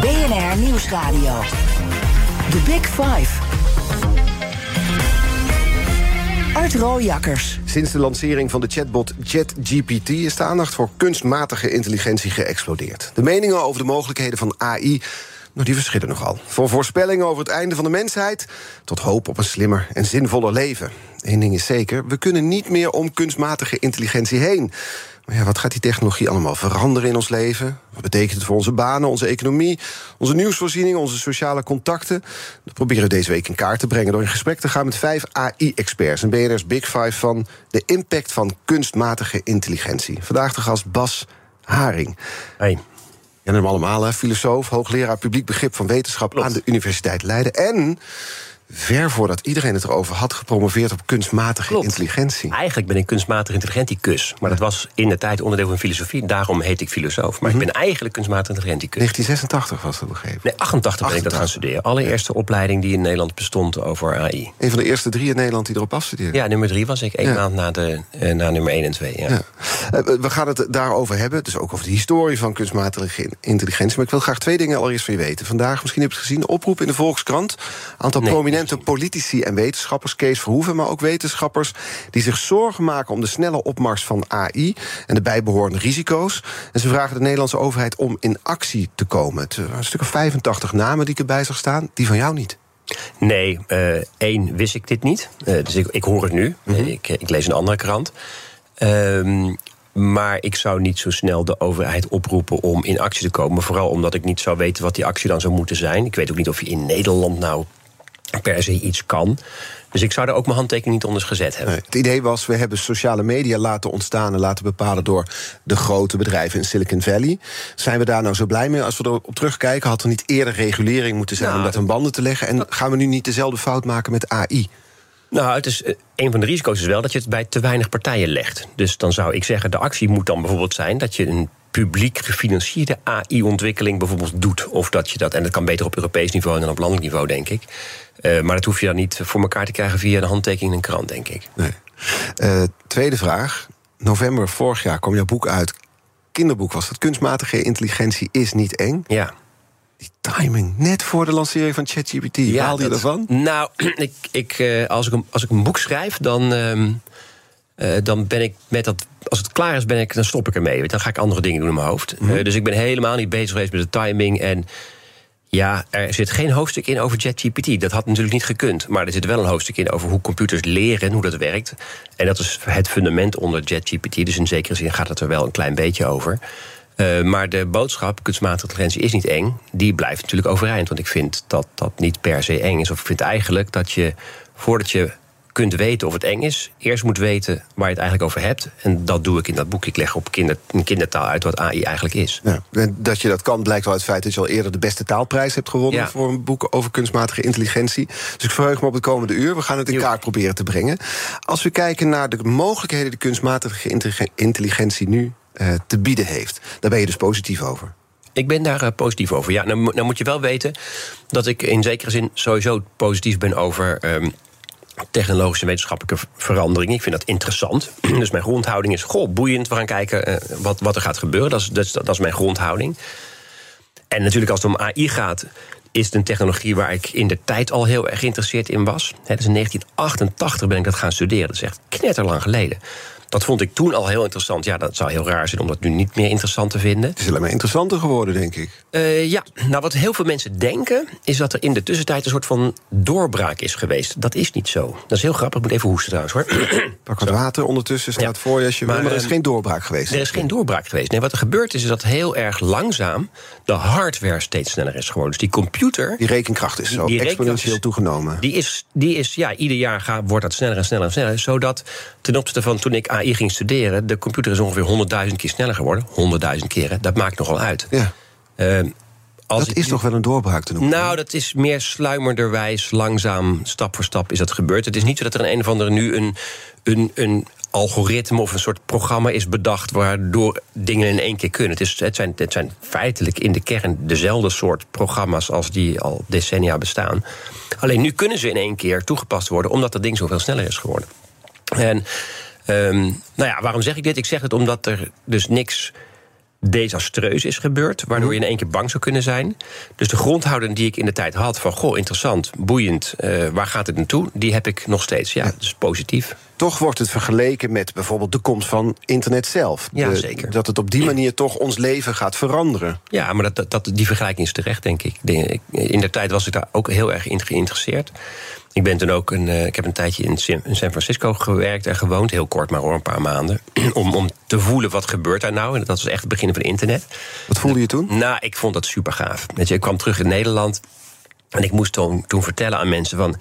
BNR Nieuwsradio. The Big Five. Art Rooijakkers. Sinds de lancering van de chatbot ChatGPT is de aandacht voor kunstmatige intelligentie geëxplodeerd. De meningen over de mogelijkheden van AI nou, die verschillen nogal. Van voorspellingen over het einde van de mensheid tot hoop op een slimmer en zinvoller leven. Eén ding is zeker: we kunnen niet meer om kunstmatige intelligentie heen. Ja, wat gaat die technologie allemaal veranderen in ons leven? Wat betekent het voor onze banen, onze economie, onze nieuwsvoorziening, onze sociale contacten? Dat proberen we deze week in kaart te brengen door in gesprek te gaan met vijf AI-experts. En BNR's Big Five van de impact van kunstmatige intelligentie. Vandaag de gast Bas Haring. Hey. Ja, hem allemaal, hè? filosoof, hoogleraar publiek begrip van wetenschap aan de Universiteit Leiden. En ver voordat iedereen het erover had, gepromoveerd op kunstmatige intelligentie. Eigenlijk ben ik kunstmatige intelligenticus. Maar dat was in de tijd onderdeel van filosofie. Daarom heet ik filosoof. Maar ik ben eigenlijk kunstmatige intelligenticus. 1986 was dat begrepen? Nee, 88 ben ik dat gaan studeren. Allereerste opleiding die in Nederland bestond over AI. Een van de eerste drie in Nederland die erop afstudeerde. Ja, nummer drie was ik. één maand na, de, eh, na nummer 1 en 2. Ja. Ja. Eh, We gaan het daarover hebben. Dus ook over de historie van kunstmatige intelligentie. Maar ik wil graag twee dingen allereerst van je weten. Vandaag, misschien heb je het gezien, oproep in de Volkskrant. Aantal Nee, prominente politici en wetenschappers, Kees Verhoeven, maar ook wetenschappers, die zich zorgen maken om de snelle opmars van AI en de bijbehorende risico's. En ze vragen de Nederlandse overheid om in actie te komen. Het waren een stuk of 85 namen die ik erbij zag staan, die van jou niet. Nee, eh, één wist ik dit niet. Eh, dus ik, ik hoor het nu. Mhm. Eh, ik, ik lees een andere krant. Ehm, maar ik zou niet zo snel de overheid oproepen om in actie te komen. Vooral omdat ik niet zou weten wat die actie dan zou moeten zijn. Ik weet ook niet of je in Nederland nou per se iets kan. Dus ik zou daar ook mijn handtekening niet onder gezet hebben. Nee, Het idee was, we hebben sociale media laten ontstaan en laten bepalen door de grote bedrijven in Silicon Valley. Zijn we daar nou zo blij mee? Als we erop terugkijken, had er niet eerder regulering moeten zijn Nou, om dat aan banden te leggen? En gaan we nu niet dezelfde fout maken met AI? Nou, het is, eh, een van de risico's is wel dat je het bij te weinig partijen legt. Dus dan zou ik zeggen, de actie moet dan bijvoorbeeld zijn dat je een publiek gefinancierde AI-ontwikkeling bijvoorbeeld doet. Of dat je dat, en dat kan beter op Europees niveau dan op landelijk niveau, denk ik. Eh, maar dat hoef je dan niet voor elkaar te krijgen via een handtekening in een krant, denk ik. Nee. Eh, tweede vraag. November vorig jaar kwam jouw boek uit. Kinderboek was dat. Kunstmatige intelligentie is niet eng. Ja. Die timing, net voor de lancering van ChatGPT. Ja, je ervan? Nou, ik, ik, eh, als, ik een, als ik een boek schrijf, dan, ehm, eh, dan ben ik met dat. Als het klaar is, ben ik, dan stop ik ermee. Dan ga ik andere dingen doen in mijn hoofd. Eh, dus ik ben helemaal niet bezig geweest met de timing. En ja, er zit geen hoofdstuk in over ChatGPT. Dat had natuurlijk niet gekund. Maar er zit wel een hoofdstuk in over hoe computers leren en hoe dat werkt. En dat is het fundament onder ChatGPT. Dus in zekere zin gaat het er wel een klein beetje over. Eh, maar de boodschap, kunstmatige intelligentie is niet eng, die blijft natuurlijk overeind. Want ik vind dat dat niet per se eng is. Of ik vind eigenlijk dat je, voordat je kunt weten of het eng is, eerst moet weten waar je het eigenlijk over hebt. En dat doe ik in dat boek. Ik leg op kinder, in kindertaal uit wat AI eigenlijk is. Ja. En dat je dat kan blijkt wel uit het feit dat je al eerder de beste taalprijs hebt gewonnen Ja. voor een boek over kunstmatige intelligentie. Dus ik verheug me op het komende uur. We gaan het in Jo. kaart proberen te brengen. Als we kijken naar de mogelijkheden die kunstmatige intelligen- intelligentie nu eh, te bieden heeft, daar ben je dus positief over. Ik ben daar eh, positief over. Ja, nou, mo- nou moet je wel weten dat ik in zekere zin sowieso positief ben over ehm, technologische en wetenschappelijke veranderingen. Ik vind dat interessant. dus mijn grondhouding is, goh, boeiend. We gaan kijken eh, wat, wat er gaat gebeuren. Dat is, dat, is, mijn grondhouding. En natuurlijk als het om AI gaat, is het een technologie waar ik in de tijd al heel erg geïnteresseerd in was. Hè, dus in 1988 ben ik dat gaan studeren. Dat is echt knetterlang geleden. Dat vond ik toen al heel interessant. Ja, dat zou heel raar zijn om dat nu niet meer interessant te vinden. Het is alleen maar interessanter geworden, denk ik. Eh, ja, nou wat heel veel mensen denken... is dat er in de tussentijd een soort van doorbraak is geweest. Dat is niet zo. Dat is heel grappig. Ik moet even hoesten trouwens, hoor. Pak wat water ondertussen staat Ja. voor je als je wil, Maar, maar er is eh, geen doorbraak geweest. Er is geen doorbraak geweest. Nee, wat er gebeurd is, is dat heel erg langzaam... de hardware steeds sneller is geworden. Dus die computer... Die rekenkracht is zo Die exponentieel is- toegenomen. Die is, die is ja, ieder jaar gaat, wordt dat sneller en sneller en sneller. Zodat ten opzichte van toen ik AI ging studeren... de computer is ongeveer 100.000 keer sneller geworden. 100.000 keren, dat maakt nogal uit. Ja. Eh, als dat is toch wel een doorbraak te noemen? Nou, dat is meer sluimerderwijs, langzaam, stap voor stap is dat gebeurd. Het is niet zo dat er een, een of andere nu een, een, een algoritme of een soort programma is bedacht waardoor dingen in één keer kunnen. Het, is, het, zijn, het zijn feitelijk in de kern dezelfde soort programma's als die al decennia bestaan. Alleen nu kunnen ze in één keer toegepast worden omdat dat ding zoveel sneller is geworden. En ehm, nou ja, waarom zeg ik dit? Ik zeg het omdat er dus niks desastreus is gebeurd, waardoor je in één keer bang zou kunnen zijn. Dus de grondhouding die ik in de tijd had van goh, interessant, boeiend, uh, waar gaat het naartoe, die heb ik nog steeds. Ja, dus positief. Toch wordt het vergeleken met bijvoorbeeld de komst van internet zelf. Ja, zeker. Dat het op die manier toch ons leven gaat veranderen. Ja, maar dat, dat, die vergelijking is terecht, denk ik. De- ik- In de tijd was ik daar ook heel erg in geïnteresseerd. Ik ben toen ook een, eh, ik heb een tijdje in San Francisco gewerkt en gewoond, heel kort, maar hoor, een paar maanden. om, om te voelen wat gebeurt daar nou. En dat was echt het begin van internet. Wat voelde je toen? Nou, ik vond dat super gaaf. Weet je, ik kwam terug in Nederland en ik moest toen, toen vertellen aan mensen van.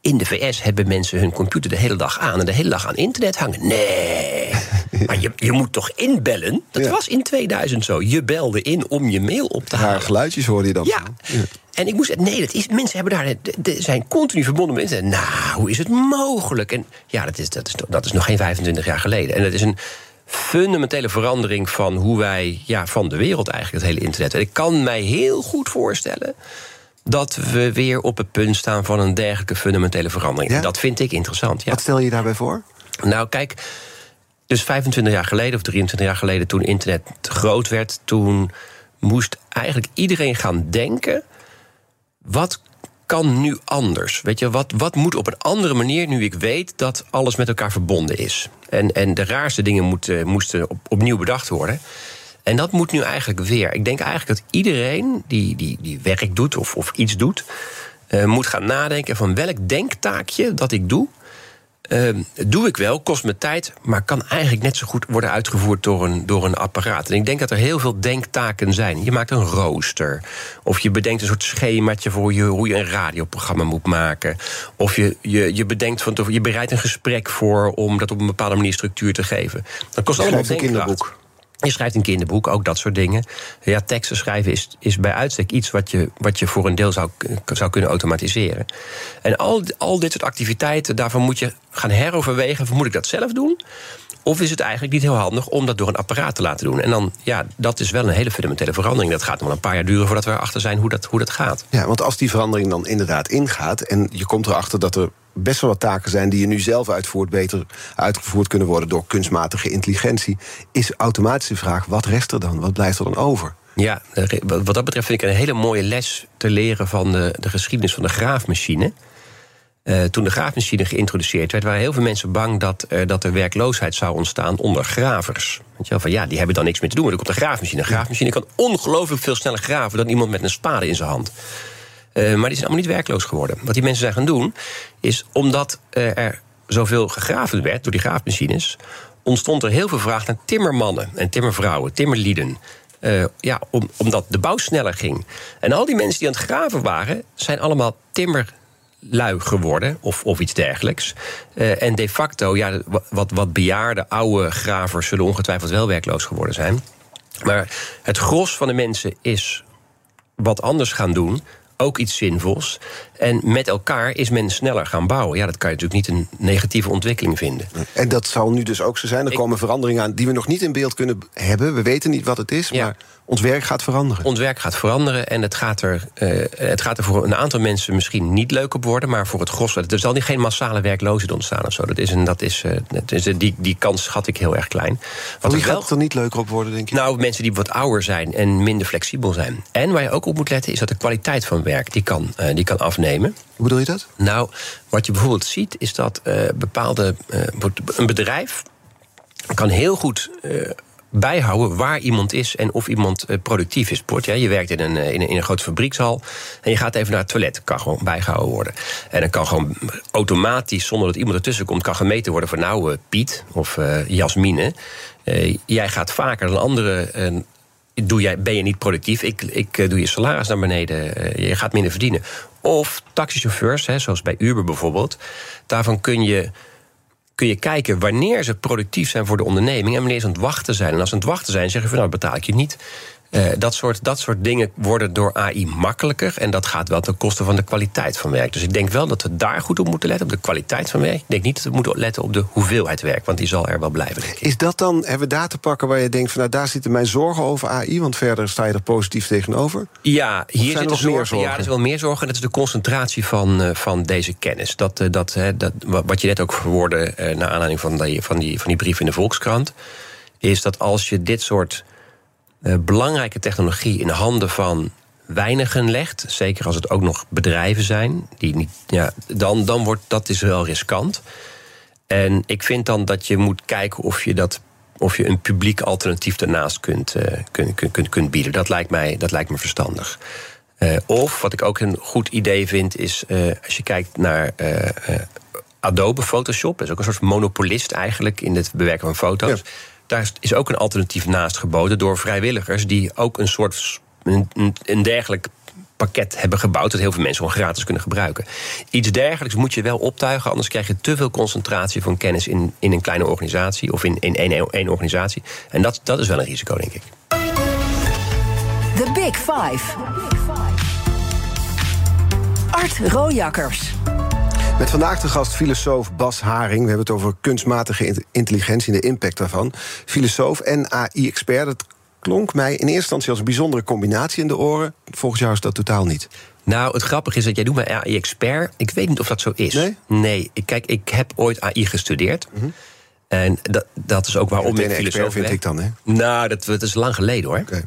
In de VS hebben mensen hun computer de hele dag aan en de hele dag aan internet hangen. Nee. Maar je, je moet toch inbellen? Dat Ja. was in 2000 zo. Je belde in om je mail op te Haar halen. geluidjes hoorde je dan. Ja. En ik moest nee, dat is, mensen hebben daar, de, de- zijn continu verbonden met internet. Nou, hoe is het mogelijk? En ja, dat is, dat, is, dat is nog geen 25 jaar geleden. En dat is een fundamentele verandering van hoe wij, ja, van de wereld eigenlijk, het hele internet. En ik kan mij heel goed voorstellen dat we weer op het punt staan van een dergelijke fundamentele verandering. Ja? En dat vind ik interessant. Ja. Wat stel je daarbij voor? Nou, kijk, dus 25 jaar geleden of 23 jaar geleden, toen internet groot werd, toen moest eigenlijk iedereen gaan denken: wat kan nu anders? Weet je, wat, wat moet op een andere manier nu ik weet dat alles met elkaar verbonden is? En, en de raarste dingen moeten, moesten op, opnieuw bedacht worden. En dat moet nu eigenlijk weer. Ik denk eigenlijk dat iedereen die, die, die werk doet of, of iets doet, eh, moet gaan nadenken van welk denktaakje dat ik doe. Ehm, doe ik wel, kost me tijd, maar kan eigenlijk net zo goed worden uitgevoerd door een, door een apparaat. En ik denk dat er heel veel denktaken zijn. Je maakt een rooster, of je bedenkt een soort schemaatje voor je, hoe je een radioprogramma moet maken. Of je, je, je bedenkt van je bereidt een gesprek voor om dat op een bepaalde manier structuur te geven. Dat kost allemaal een denkkracht. kinderboek. Je schrijft een kinderboek, ook dat soort dingen. Ja, teksten schrijven is, is bij uitstek iets wat je, wat je voor een deel zou, zou kunnen automatiseren. En al, al dit soort activiteiten, daarvan moet je gaan heroverwegen: moet ik dat zelf doen? Of is het eigenlijk niet heel handig om dat door een apparaat te laten doen? En dan, ja, dat is wel een hele fundamentele verandering. Dat gaat nog wel een paar jaar duren voordat we erachter zijn hoe dat, hoe dat gaat. Ja, want als die verandering dan inderdaad ingaat... en je komt erachter dat er best wel wat taken zijn... die je nu zelf uitvoert, beter uitgevoerd kunnen worden... door kunstmatige intelligentie, is automatisch de vraag... wat rest er dan? Wat blijft er dan over? Ja, wat dat betreft vind ik een hele mooie les te leren van de, de geschiedenis van de graafmachine. Eh, toen de graafmachine geïntroduceerd werd, waren heel veel mensen bang dat, eh, dat er werkloosheid zou ontstaan onder gravers. Weet je wel, van ja, die hebben dan niks meer te doen. Maar er komt een graafmachine. Graafmachine kan ongelooflijk veel sneller graven dan iemand met een spade in zijn hand. Eh, maar die zijn allemaal niet werkloos geworden. Wat die mensen zijn gaan doen, is omdat eh, er zoveel gegraven werd door die graafmachines, ontstond er heel veel vraag naar timmermannen en timmervrouwen, timmerlieden. Eh, ja, om, omdat de bouw sneller ging. En al die mensen die aan het graven waren, zijn allemaal timmerlui geworden, of, of iets dergelijks. En de facto, ja, wat, wat bejaarde, oude gravers zullen ongetwijfeld wel werkloos geworden zijn. Maar het gros van de mensen is wat anders gaan doen. Ook iets zinvols. En met elkaar is men sneller gaan bouwen. Ja, dat kan je natuurlijk niet een negatieve ontwikkeling vinden. En dat zal nu dus ook zo zijn. Er Ik- komen veranderingen aan die we nog niet in beeld kunnen hebben. We weten niet wat het is, Ja. maar ons werk gaat veranderen. Ons werk gaat veranderen en het gaat, er, eh, het gaat er voor een aantal mensen misschien niet leuk op worden, maar voor het gros. Er zal niet geen massale werkloosheid ontstaan of zo. Dat is een, dat is, eh, dat is, die, die kans schat ik heel erg klein. Wat Wie gaat het er niet leuker op worden, denk je? Nou, mensen die wat ouder zijn en minder flexibel zijn. En waar je ook op moet letten, is dat de kwaliteit van werk die kan, eh, die kan afnemen. Hoe bedoel je dat? Nou, wat je bijvoorbeeld ziet, is dat eh, bepaalde. eh, een bedrijf kan heel goed. eh, bijhouden waar iemand is en of iemand productief is. Bijvoorbeeld, ja, je werkt in een, in, een, in een grote fabriekshal en je gaat even naar het toilet. Kan gewoon bijgehouden worden. En dan kan gewoon automatisch, zonder dat iemand ertussen komt, kan gemeten worden van nou, Piet of eh, Jasmine. jij gaat vaker dan anderen. doe jij, ben je niet productief? Ik, ik doe je salaris naar beneden. je gaat minder verdienen. Of taxichauffeurs, hè, zoals bij Uber bijvoorbeeld. Daarvan kun je, kun je kijken wanneer ze productief zijn voor de onderneming... en wanneer ze aan het wachten zijn. En als ze aan het wachten zijn, zeggen van nou betaal ik je niet... Uh, dat, soort, dat soort dingen worden door AI makkelijker. En dat gaat wel ten koste van de kwaliteit van werk. Dus ik denk wel dat we daar goed op moeten letten, op de kwaliteit van werk. Ik denk niet dat we moeten letten op de hoeveelheid werk, want die zal er wel blijven. Is dat dan, hebben we daar te pakken waar je denkt van nou daar zitten mijn zorgen over AI, want verder sta je er positief tegenover? Ja, hier zitten zorgen, zorgen. Ja, er is wel meer zorgen. Dat is de concentratie van, uh, van deze kennis. Dat, uh, dat, dat, wat je net ook verwoordde naar aanleiding van die, van, die, van die brief in de Volkskrant, is dat als je dit soort belangrijke technologie in de handen van weinigen legt, zeker als het ook nog bedrijven zijn, die niet, ja, dan, dan wordt dat is wel riskant. En ik vind dan dat je moet kijken of je dat of je een publiek alternatief daarnaast kunt, uh, kunt, kunt, kunt, bieden. Dat lijkt mij, dat lijkt me verstandig. Uh, of wat ik ook een goed idee vind, is als je kijkt naar Adobe Photoshop, dat is ook een soort monopolist eigenlijk in het bewerken van foto's. Daar is ook een alternatief naast geboden door vrijwilligers die ook een soort een, dergelijk pakket hebben gebouwd dat heel veel mensen gewoon gratis kunnen gebruiken. Iets dergelijks moet je wel optuigen, anders krijg je te veel concentratie van kennis in, in een kleine organisatie of in, in één, één organisatie. En dat, dat is wel een risico, denk ik. The Big Five. Art Rojakkers. Met vandaag de gast filosoof Bas Haring. We hebben het over kunstmatige intelligentie en de impact daarvan. Filosoof en AI-expert. Dat klonk mij in eerste instantie als een bijzondere combinatie in de oren. Volgens jou is dat totaal niet. Nou, het grappige is dat jij doet mij AI-expert. Ik weet niet of dat zo is. Nee? Nee. Kijk, ik heb ooit AI gestudeerd. Mm -hmm. En dat, dat is ook waarom ik filosoof vind ik dan, hè? Nou, dat, dat is lang geleden, hoor. Okay.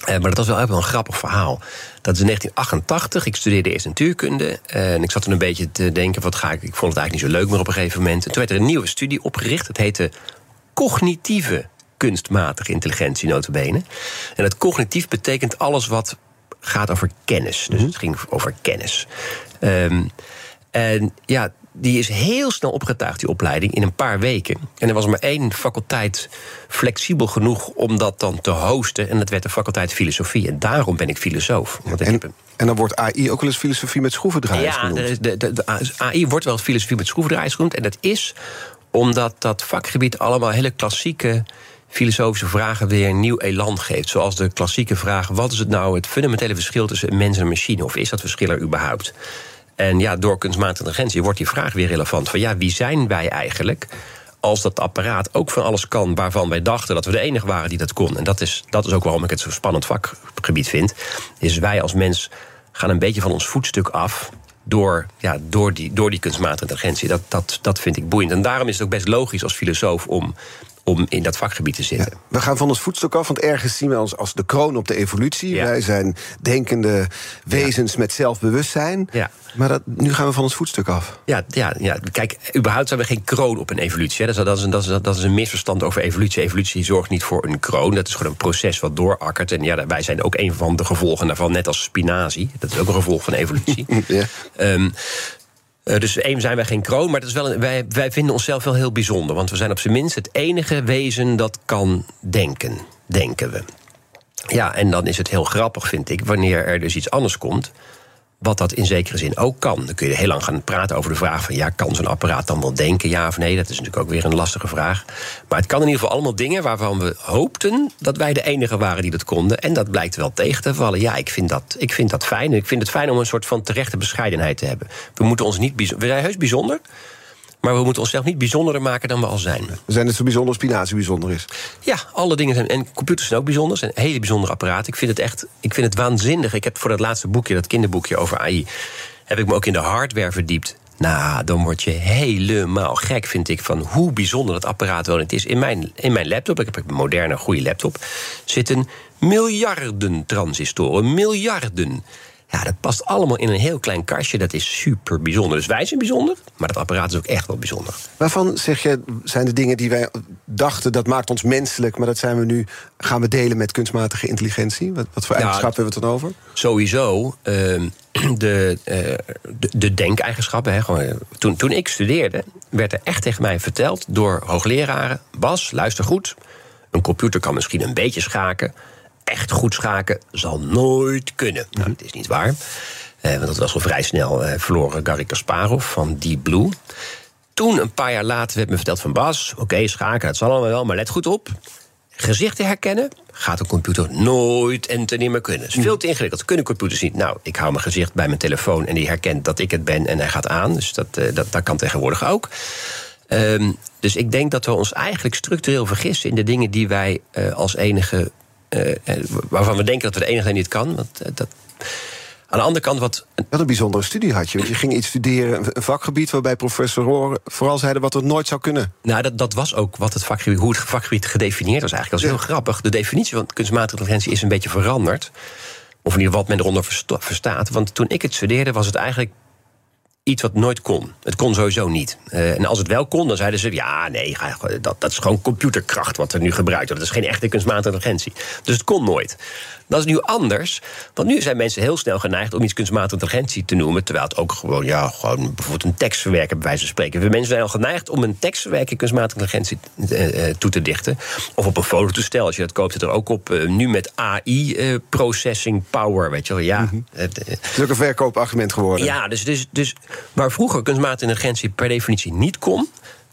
Uh, maar dat was wel wel een grappig verhaal. Dat is in 1988. Ik studeerde eerst natuurkunde. En ik zat toen een beetje te denken: wat ga ik. Ik vond het eigenlijk niet zo leuk meer op een gegeven moment. En toen werd er een nieuwe studie opgericht. Het heette Cognitieve Kunstmatige Intelligentie, notabene. En het cognitief betekent alles wat gaat over kennis. Dus het ging over kennis. Um, en ja, die is heel snel opgetuigd, die opleiding, in een paar weken. En er was maar één faculteit flexibel genoeg om dat dan te hosten. En dat werd de faculteit filosofie. En daarom ben ik filosoof. Want en, en, dan wordt AI ook wel eens filosofie met schroevendraaiers ja, genoemd. De, de, de, AI wordt wel filosofie met schroevendraaiers genoemd. En dat is omdat dat vakgebied allemaal hele klassieke filosofische vragen weer een nieuw elan geeft. Zoals de klassieke vraag: wat is het nou het fundamentele verschil tussen een mens en een machine? Of is dat verschil er überhaupt? En ja, door kunstmatige intelligentie wordt die vraag weer relevant. Van ja, wie zijn wij eigenlijk? Als dat apparaat ook van alles kan waarvan wij dachten dat we de enige waren die dat kon. En dat is, dat is ook waarom ik het zo'n spannend vakgebied vind. Is wij als mens gaan een beetje van ons voetstuk af door, ja, door, die, door die kunstmatige intelligentie. Dat, dat, dat vind ik boeiend. En daarom is het ook best logisch als filosoof om om in dat vakgebied te zitten. Ja, we gaan van ons voetstuk af, want ergens zien we ons als de kroon op de evolutie. Ja. Wij zijn denkende wezens ja. met zelfbewustzijn. Maar dat, nu gaan we van ons voetstuk af. Ja, ja, ja. kijk, überhaupt zijn we geen kroon op een evolutie. Dat is, dat, is een, dat, is, dat is een misverstand over evolutie. Evolutie zorgt niet voor een kroon. Dat is gewoon een proces wat doorakkert. En ja, wij zijn ook een van de gevolgen daarvan, net als spinazie. Dat is ook een gevolg van evolutie. ja. Um, uh, dus één zijn wij geen kroon, maar dat is wel een, wij, wij vinden onszelf wel heel bijzonder. Want we zijn op zijn minst het enige wezen dat kan denken, denken we. Ja, en dan is het heel grappig, vind ik, wanneer er dus iets anders komt wat dat in zekere zin ook kan. Dan kun je heel lang gaan praten over de vraag van... ja, kan zo'n apparaat dan wel denken, ja of nee? Dat is natuurlijk ook weer een lastige vraag. Maar het kan in ieder geval allemaal dingen waarvan we hoopten... dat wij de enige waren die dat konden. En dat blijkt wel tegen te vallen. Ja, ik vind dat, ik vind dat fijn. Ik vind het fijn om een soort van terechte bescheidenheid te hebben. We moeten ons niet... We zijn heus bijzonder... Maar we moeten onszelf niet bijzonderder maken dan we al zijn. We zijn het zo bijzonder als spinazie bijzonder is. Ja, alle dingen zijn. En computers zijn ook bijzonder. zijn hele bijzondere apparaten. Ik vind het echt ik vind het waanzinnig. Ik heb voor dat laatste boekje, dat kinderboekje over AI. heb ik me ook in de hardware verdiept. Nou, dan word je helemaal gek, vind ik, van hoe bijzonder dat apparaat wel niet is. In mijn, in mijn laptop, ik heb een moderne, goede laptop, zitten miljarden transistoren. Miljarden. Ja, dat past allemaal in een heel klein kastje. Dat is super bijzonder. Dus wij zijn bijzonder, maar dat apparaat is ook echt wel bijzonder. Waarvan zeg je, zijn de dingen die wij dachten dat maakt ons menselijk, maar dat zijn we nu, gaan we delen met kunstmatige intelligentie? Wat, wat voor eigenschappen hebben we het dan over? Sowieso uh, de, uh, de, de denkeigenschappen. Hè, gewoon, toen, toen ik studeerde, werd er echt tegen mij verteld door hoogleraren: Bas, luister goed. Een computer kan misschien een beetje schaken echt goed schaken zal nooit kunnen. Nou, dat is niet waar. Eh, want dat was al vrij snel eh, verloren Garry Kasparov van Deep Blue. Toen, een paar jaar later, werd me verteld van Bas... oké, schaken, dat zal allemaal wel, maar let goed op. gezichten herkennen gaat een computer nooit en ten nimmer kunnen. Het is veel te ingewikkeld. Kunnen computers niet? Nou, ik hou mijn gezicht bij mijn telefoon en die herkent dat ik het ben en hij gaat aan. Dus dat, uh, dat, dat kan tegenwoordig ook. Um, dus ik denk dat we ons eigenlijk structureel vergissen in de dingen die wij uh, als enige. Uh, waarvan we denken dat we de enige zijn die het kan. Want dat. Aan de andere kant wat... Wat een bijzondere studie had je. Want je ging iets studeren, een vakgebied... waarbij professoren vooral zeiden wat het nooit zou kunnen. Nou, dat, dat was ook wat het vakgebied, hoe het vakgebied gedefinieerd was eigenlijk. Dat is heel grappig. De definitie van kunstmatige intelligentie is een beetje veranderd. Of in ieder geval wat men eronder verstaat. Want toen ik het studeerde was het eigenlijk iets wat nooit kon. Het kon sowieso niet. Uh, en als het wel kon, dan zeiden ze: ja, nee, dat, dat is gewoon computerkracht wat er nu gebruikt wordt. Dat is geen echte kunstmatige intelligentie. Dus het kon nooit. Dat is nu anders. Want nu zijn mensen heel snel geneigd om iets kunstmatige intelligentie te noemen. Terwijl het ook gewoon, ja, gewoon bijvoorbeeld een tekstverwerker, bij wijze van spreken. We mensen zijn al geneigd om een tekstverwerker kunstmatige intelligentie uh, toe te dichten. Of op een fototoestel, als je dat koopt, zit er ook op. Uh, nu met AI, processing power, weet je wel. Ja. Mm -hmm. het is ook een verkoopargument geworden. Ja, dus, dus, dus waar vroeger kunstmatige intelligentie per definitie niet kon,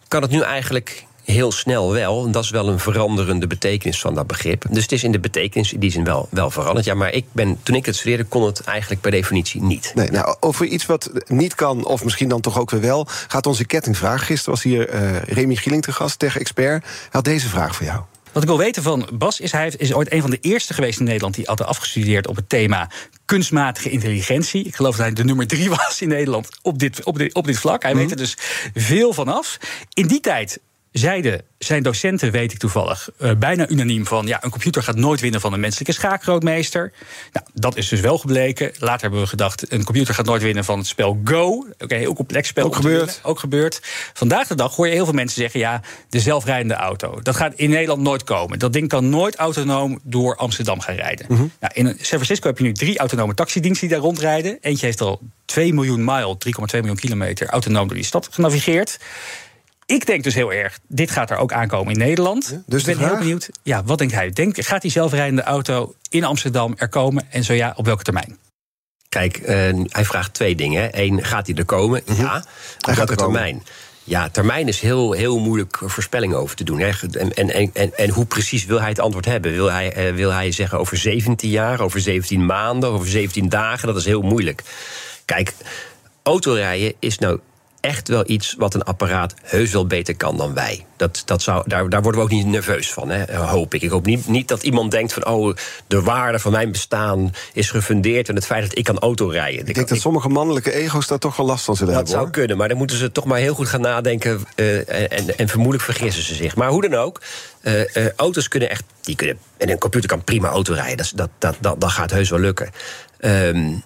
kan het nu eigenlijk heel snel wel. En dat is wel een veranderende betekenis van dat begrip. Dus het is in de betekenis in die zin wel, wel veranderd. Ja, maar ik ben, toen ik het studeerde, kon het eigenlijk per definitie niet. Nee, nou, over iets wat niet kan, of misschien dan toch ook weer wel, gaat onze kettingvraag. Gisteren was hier uh, Remy Gieling te gast, tech-expert. Hij had deze vraag voor jou. Wat ik wil weten van Bas is, hij is ooit een van de eerste geweest in Nederland die altijd afgestudeerd op het thema kunstmatige intelligentie. Ik geloof dat hij de nummer drie was in Nederland op dit, op dit, op dit vlak. Hij mm. weet er dus veel van af. In die tijd zeiden zijn docenten, weet ik toevallig, uh, bijna unaniem van... ja, een computer gaat nooit winnen van een menselijke schaakgrootmeester. Nou, dat is dus wel gebleken. Later hebben we gedacht, een computer gaat nooit winnen van het spel Go. Oké, okay, heel complex spel. Ook gebeurd. Ook gebeurd. Vandaag de dag hoor je heel veel mensen zeggen... ja, de zelfrijdende auto, dat gaat in Nederland nooit komen. Dat ding kan nooit autonoom door Amsterdam gaan rijden. Mm -hmm. nou, in San Francisco heb je nu drie autonome taxidiensten die daar rondrijden. Eentje heeft al 2 miljoen mile, 3,2 miljoen kilometer... autonoom door die stad genavigeerd ik denk dus heel erg, dit gaat er ook aankomen in Nederland. Ja, dus ik ben heel benieuwd, ja, wat denkt hij? Denk, gaat die zelfrijdende auto in Amsterdam er komen? En zo ja, op welke termijn? Kijk, uh, hij vraagt twee dingen. Eén, gaat hij er komen? -hmm. Ja. Op welke termijn? Ja, termijn is heel, heel moeilijk voorspelling over te doen. Hè. En, en, en, en hoe precies wil hij het antwoord hebben? Wil hij, uh, wil hij zeggen over 17 jaar, over 17 maanden, over 17 dagen? Dat is heel moeilijk. Kijk, autorijden is nou echt wel iets wat een apparaat heus wel beter kan dan wij. Dat, dat zou, daar, daar worden we ook niet nerveus van, hè, hoop ik. Ik hoop niet, niet dat iemand denkt van... oh, de waarde van mijn bestaan is gefundeerd... in het feit dat ik kan autorijden. Ik, ik denk dat sommige mannelijke ego's daar toch wel last van zullen dat hebben. Dat zou kunnen, maar dan moeten ze toch maar heel goed gaan nadenken... Uh, en, en vermoedelijk vergissen ze zich. Maar hoe dan ook, uh, uh, auto's kunnen echt... Die kunnen, en een computer kan prima autorijden. Dat, dat, dat, dat, dat gaat heus wel lukken. Um,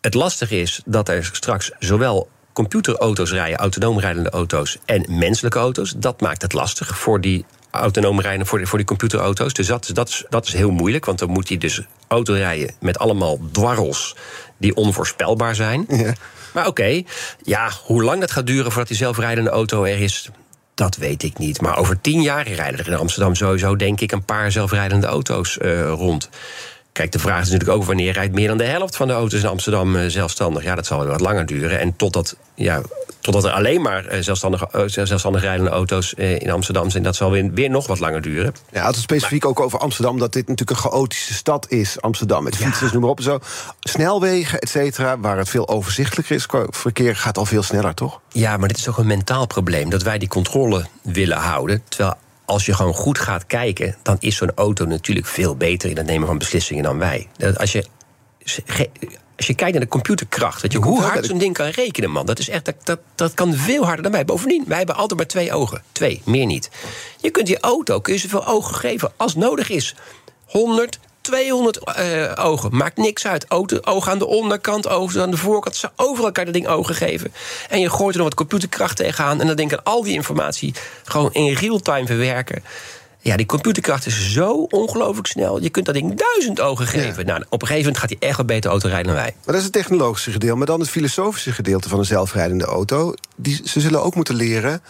het lastige is dat er straks zowel computerauto's rijden, autonoom rijdende auto's en menselijke auto's. Dat maakt het lastig voor die autonoom rijden, voor, die, voor die computerauto's. Dus dat, dat, is, dat is heel moeilijk, want dan moet hij dus auto rijden met allemaal dwarrels die onvoorspelbaar zijn. Ja. Maar oké, okay, ja, hoe lang dat gaat duren voordat die zelfrijdende auto er is, dat weet ik niet. Maar over tien jaar rijden er in Amsterdam sowieso, denk ik, een paar zelfrijdende auto's uh, rond. Kijk, de vraag is natuurlijk ook wanneer rijdt meer dan de helft van de auto's in Amsterdam uh, zelfstandig. Ja, dat zal wel wat langer duren. En totdat, ja, totdat er alleen maar uh, zelfstandig, uh, zelfstandig rijdende auto's in Amsterdam zijn, dat zal weer, weer nog wat langer duren. Ja, het specifiek maar, ook over Amsterdam, dat dit natuurlijk een chaotische stad is, Amsterdam. Met fietsers, ja. noem maar op en zo. Snelwegen, et cetera, waar het veel overzichtelijker is. Verkeer gaat al veel sneller, toch? Ja, maar dit is toch een mentaal probleem. Dat wij die controle willen houden. Terwijl als je gewoon goed gaat kijken, dan is zo'n auto natuurlijk veel beter in het nemen van beslissingen dan wij. Als je, als je kijkt naar de computerkracht, weet je, hoe hard zo'n ding kan rekenen, man. Dat is echt, dat, dat, dat kan veel harder dan wij. Bovendien, wij hebben altijd maar twee ogen. Twee, meer niet. Je kunt die auto, kun je zoveel ogen geven als nodig is. 100, 200 uh, ogen. Maakt niks uit. Ogen aan de onderkant, ogen aan de voorkant. Ze overal kan je dat ding ogen geven. En je gooit er nog wat computerkracht tegenaan. En dan denk ik al die informatie gewoon in real-time verwerken. Ja, die computerkracht is zo ongelooflijk snel. Je kunt dat ding duizend ogen geven. Ja. Nou, op een gegeven moment gaat hij echt wat beter auto rijden dan wij. Maar dat is het technologische gedeelte. Maar dan het filosofische gedeelte van een zelfrijdende auto. Die, ze zullen ook moeten leren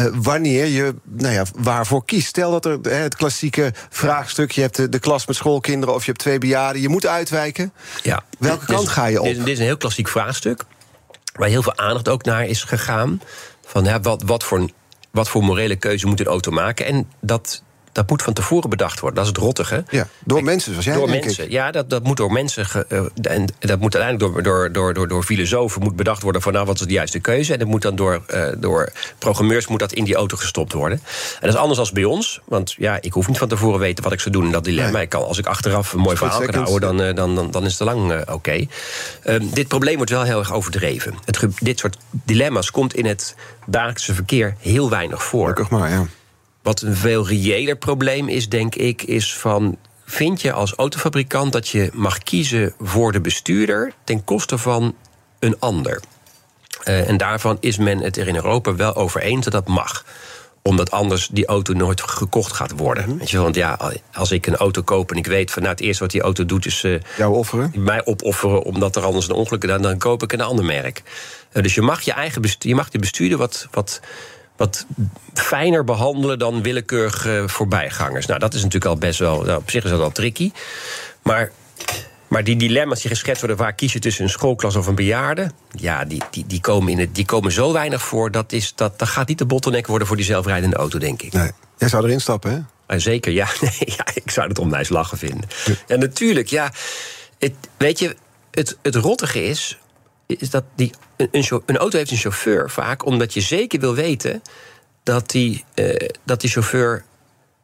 uh, wanneer je nou ja, waarvoor kiest. Stel dat er uh, het klassieke vraagstuk... je hebt de, de, klas met schoolkinderen of je hebt twee bejaarden... je moet uitwijken. Ja. Welke dit, kant ga je op? Dit, dit, is een heel klassiek vraagstuk... waar heel veel aandacht ook naar is gegaan. Van ja, wat, wat, voor, wat voor morele keuze moet een auto maken? En dat dat moet van tevoren bedacht worden. Dat is het rottige. Ja, door mensen zoals jij, Door denk mensen, ik. ja, dat, dat moet door mensen. ge- eh, en dat moet uiteindelijk door, door, door, door, door filosofen moet bedacht worden van nou, wat is de juiste keuze. En dat moet dan door, eh, door programmeurs moet dat in die auto gestopt worden. En dat is anders als bij ons. Want ja, ik hoef niet van tevoren weten wat ik zou doen in dat dilemma. Nee. Ik kan, als ik achteraf een mooi verhaal kan houden, dan, eh, dan, dan, dan is het te lang oké. Ehm, dit probleem wordt wel heel erg overdreven. Het, dit soort dilemma's komt in het dagelijkse verkeer heel weinig voor. Gelukkig maar, ja. Wat een veel reëler probleem is, denk ik, is van. Vind je als autofabrikant dat je mag kiezen voor de bestuurder ten koste van een ander? Eh, en daarvan is men het er in Europa wel over eens dat dat mag omdat anders die auto nooit gekocht gaat worden. Weet je, want ja, als ik een auto koop en ik weet van nou, het eerste wat die auto doet is eh, Jou offeren? mij opofferen omdat er anders een ongeluk dan, dan koop ik een ander merk. Eh, dus je mag je eigen bestuur, je mag de bestuurder wat, wat, wat fijner behandelen dan willekeurige voorbijgangers. Nou, dat is natuurlijk al best wel, nou, op zich is dat al tricky. Maar, maar die dilemma's die geschetst worden, waar kies je tussen een schoolklas of een bejaarde? Ja, die, die, die, komen, in het, die komen zo weinig voor. Dat, is, dat, dat gaat niet de bottleneck worden voor die zelfrijdende auto, denk ik. Nee. Jij zou erin stappen, hè? Zeker, ja. Nee, ja. Ik zou het onwijs lachen vinden. En natuurlijk, ja. Het, weet je, het, het rottige is, is dat die, een, een, auto heeft een chauffeur vaak... omdat je zeker wil weten dat die, eh, dat die chauffeur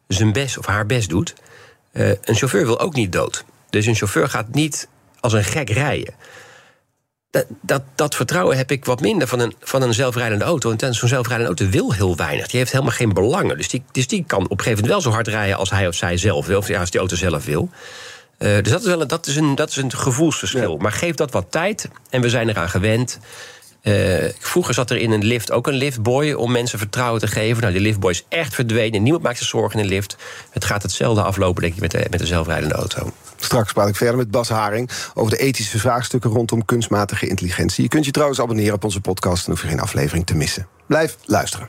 zijn best of haar best doet. Eh, een chauffeur wil ook niet dood. Dus een chauffeur gaat niet als een gek rijden. Dat, dat, dat vertrouwen heb ik wat minder van een, van een zelfrijdende auto. Ten- zo'n zelfrijdende auto wil heel weinig. Die heeft helemaal geen belangen. Dus die, dus die kan op een gegeven moment wel zo hard rijden als hij of zij zelf wil. Of ja, als die auto zelf wil. Eh, dus dat is wel een, dat is een, dat is een gevoelsverschil. Maar geef dat wat tijd en we zijn eraan gewend. Eh, vroeger zat er in een lift ook een liftboy om mensen vertrouwen te geven. Nou, die liftboy is echt verdwenen. Niemand maakt zich zorgen in een lift. Het gaat hetzelfde aflopen, denk ik, met de, met de zelfrijdende auto. Straks praat ik verder met Bas Haring over de ethische vraagstukken rondom kunstmatige intelligentie. Je kunt je trouwens abonneren op onze podcast en hoef je geen aflevering te missen. Blijf luisteren.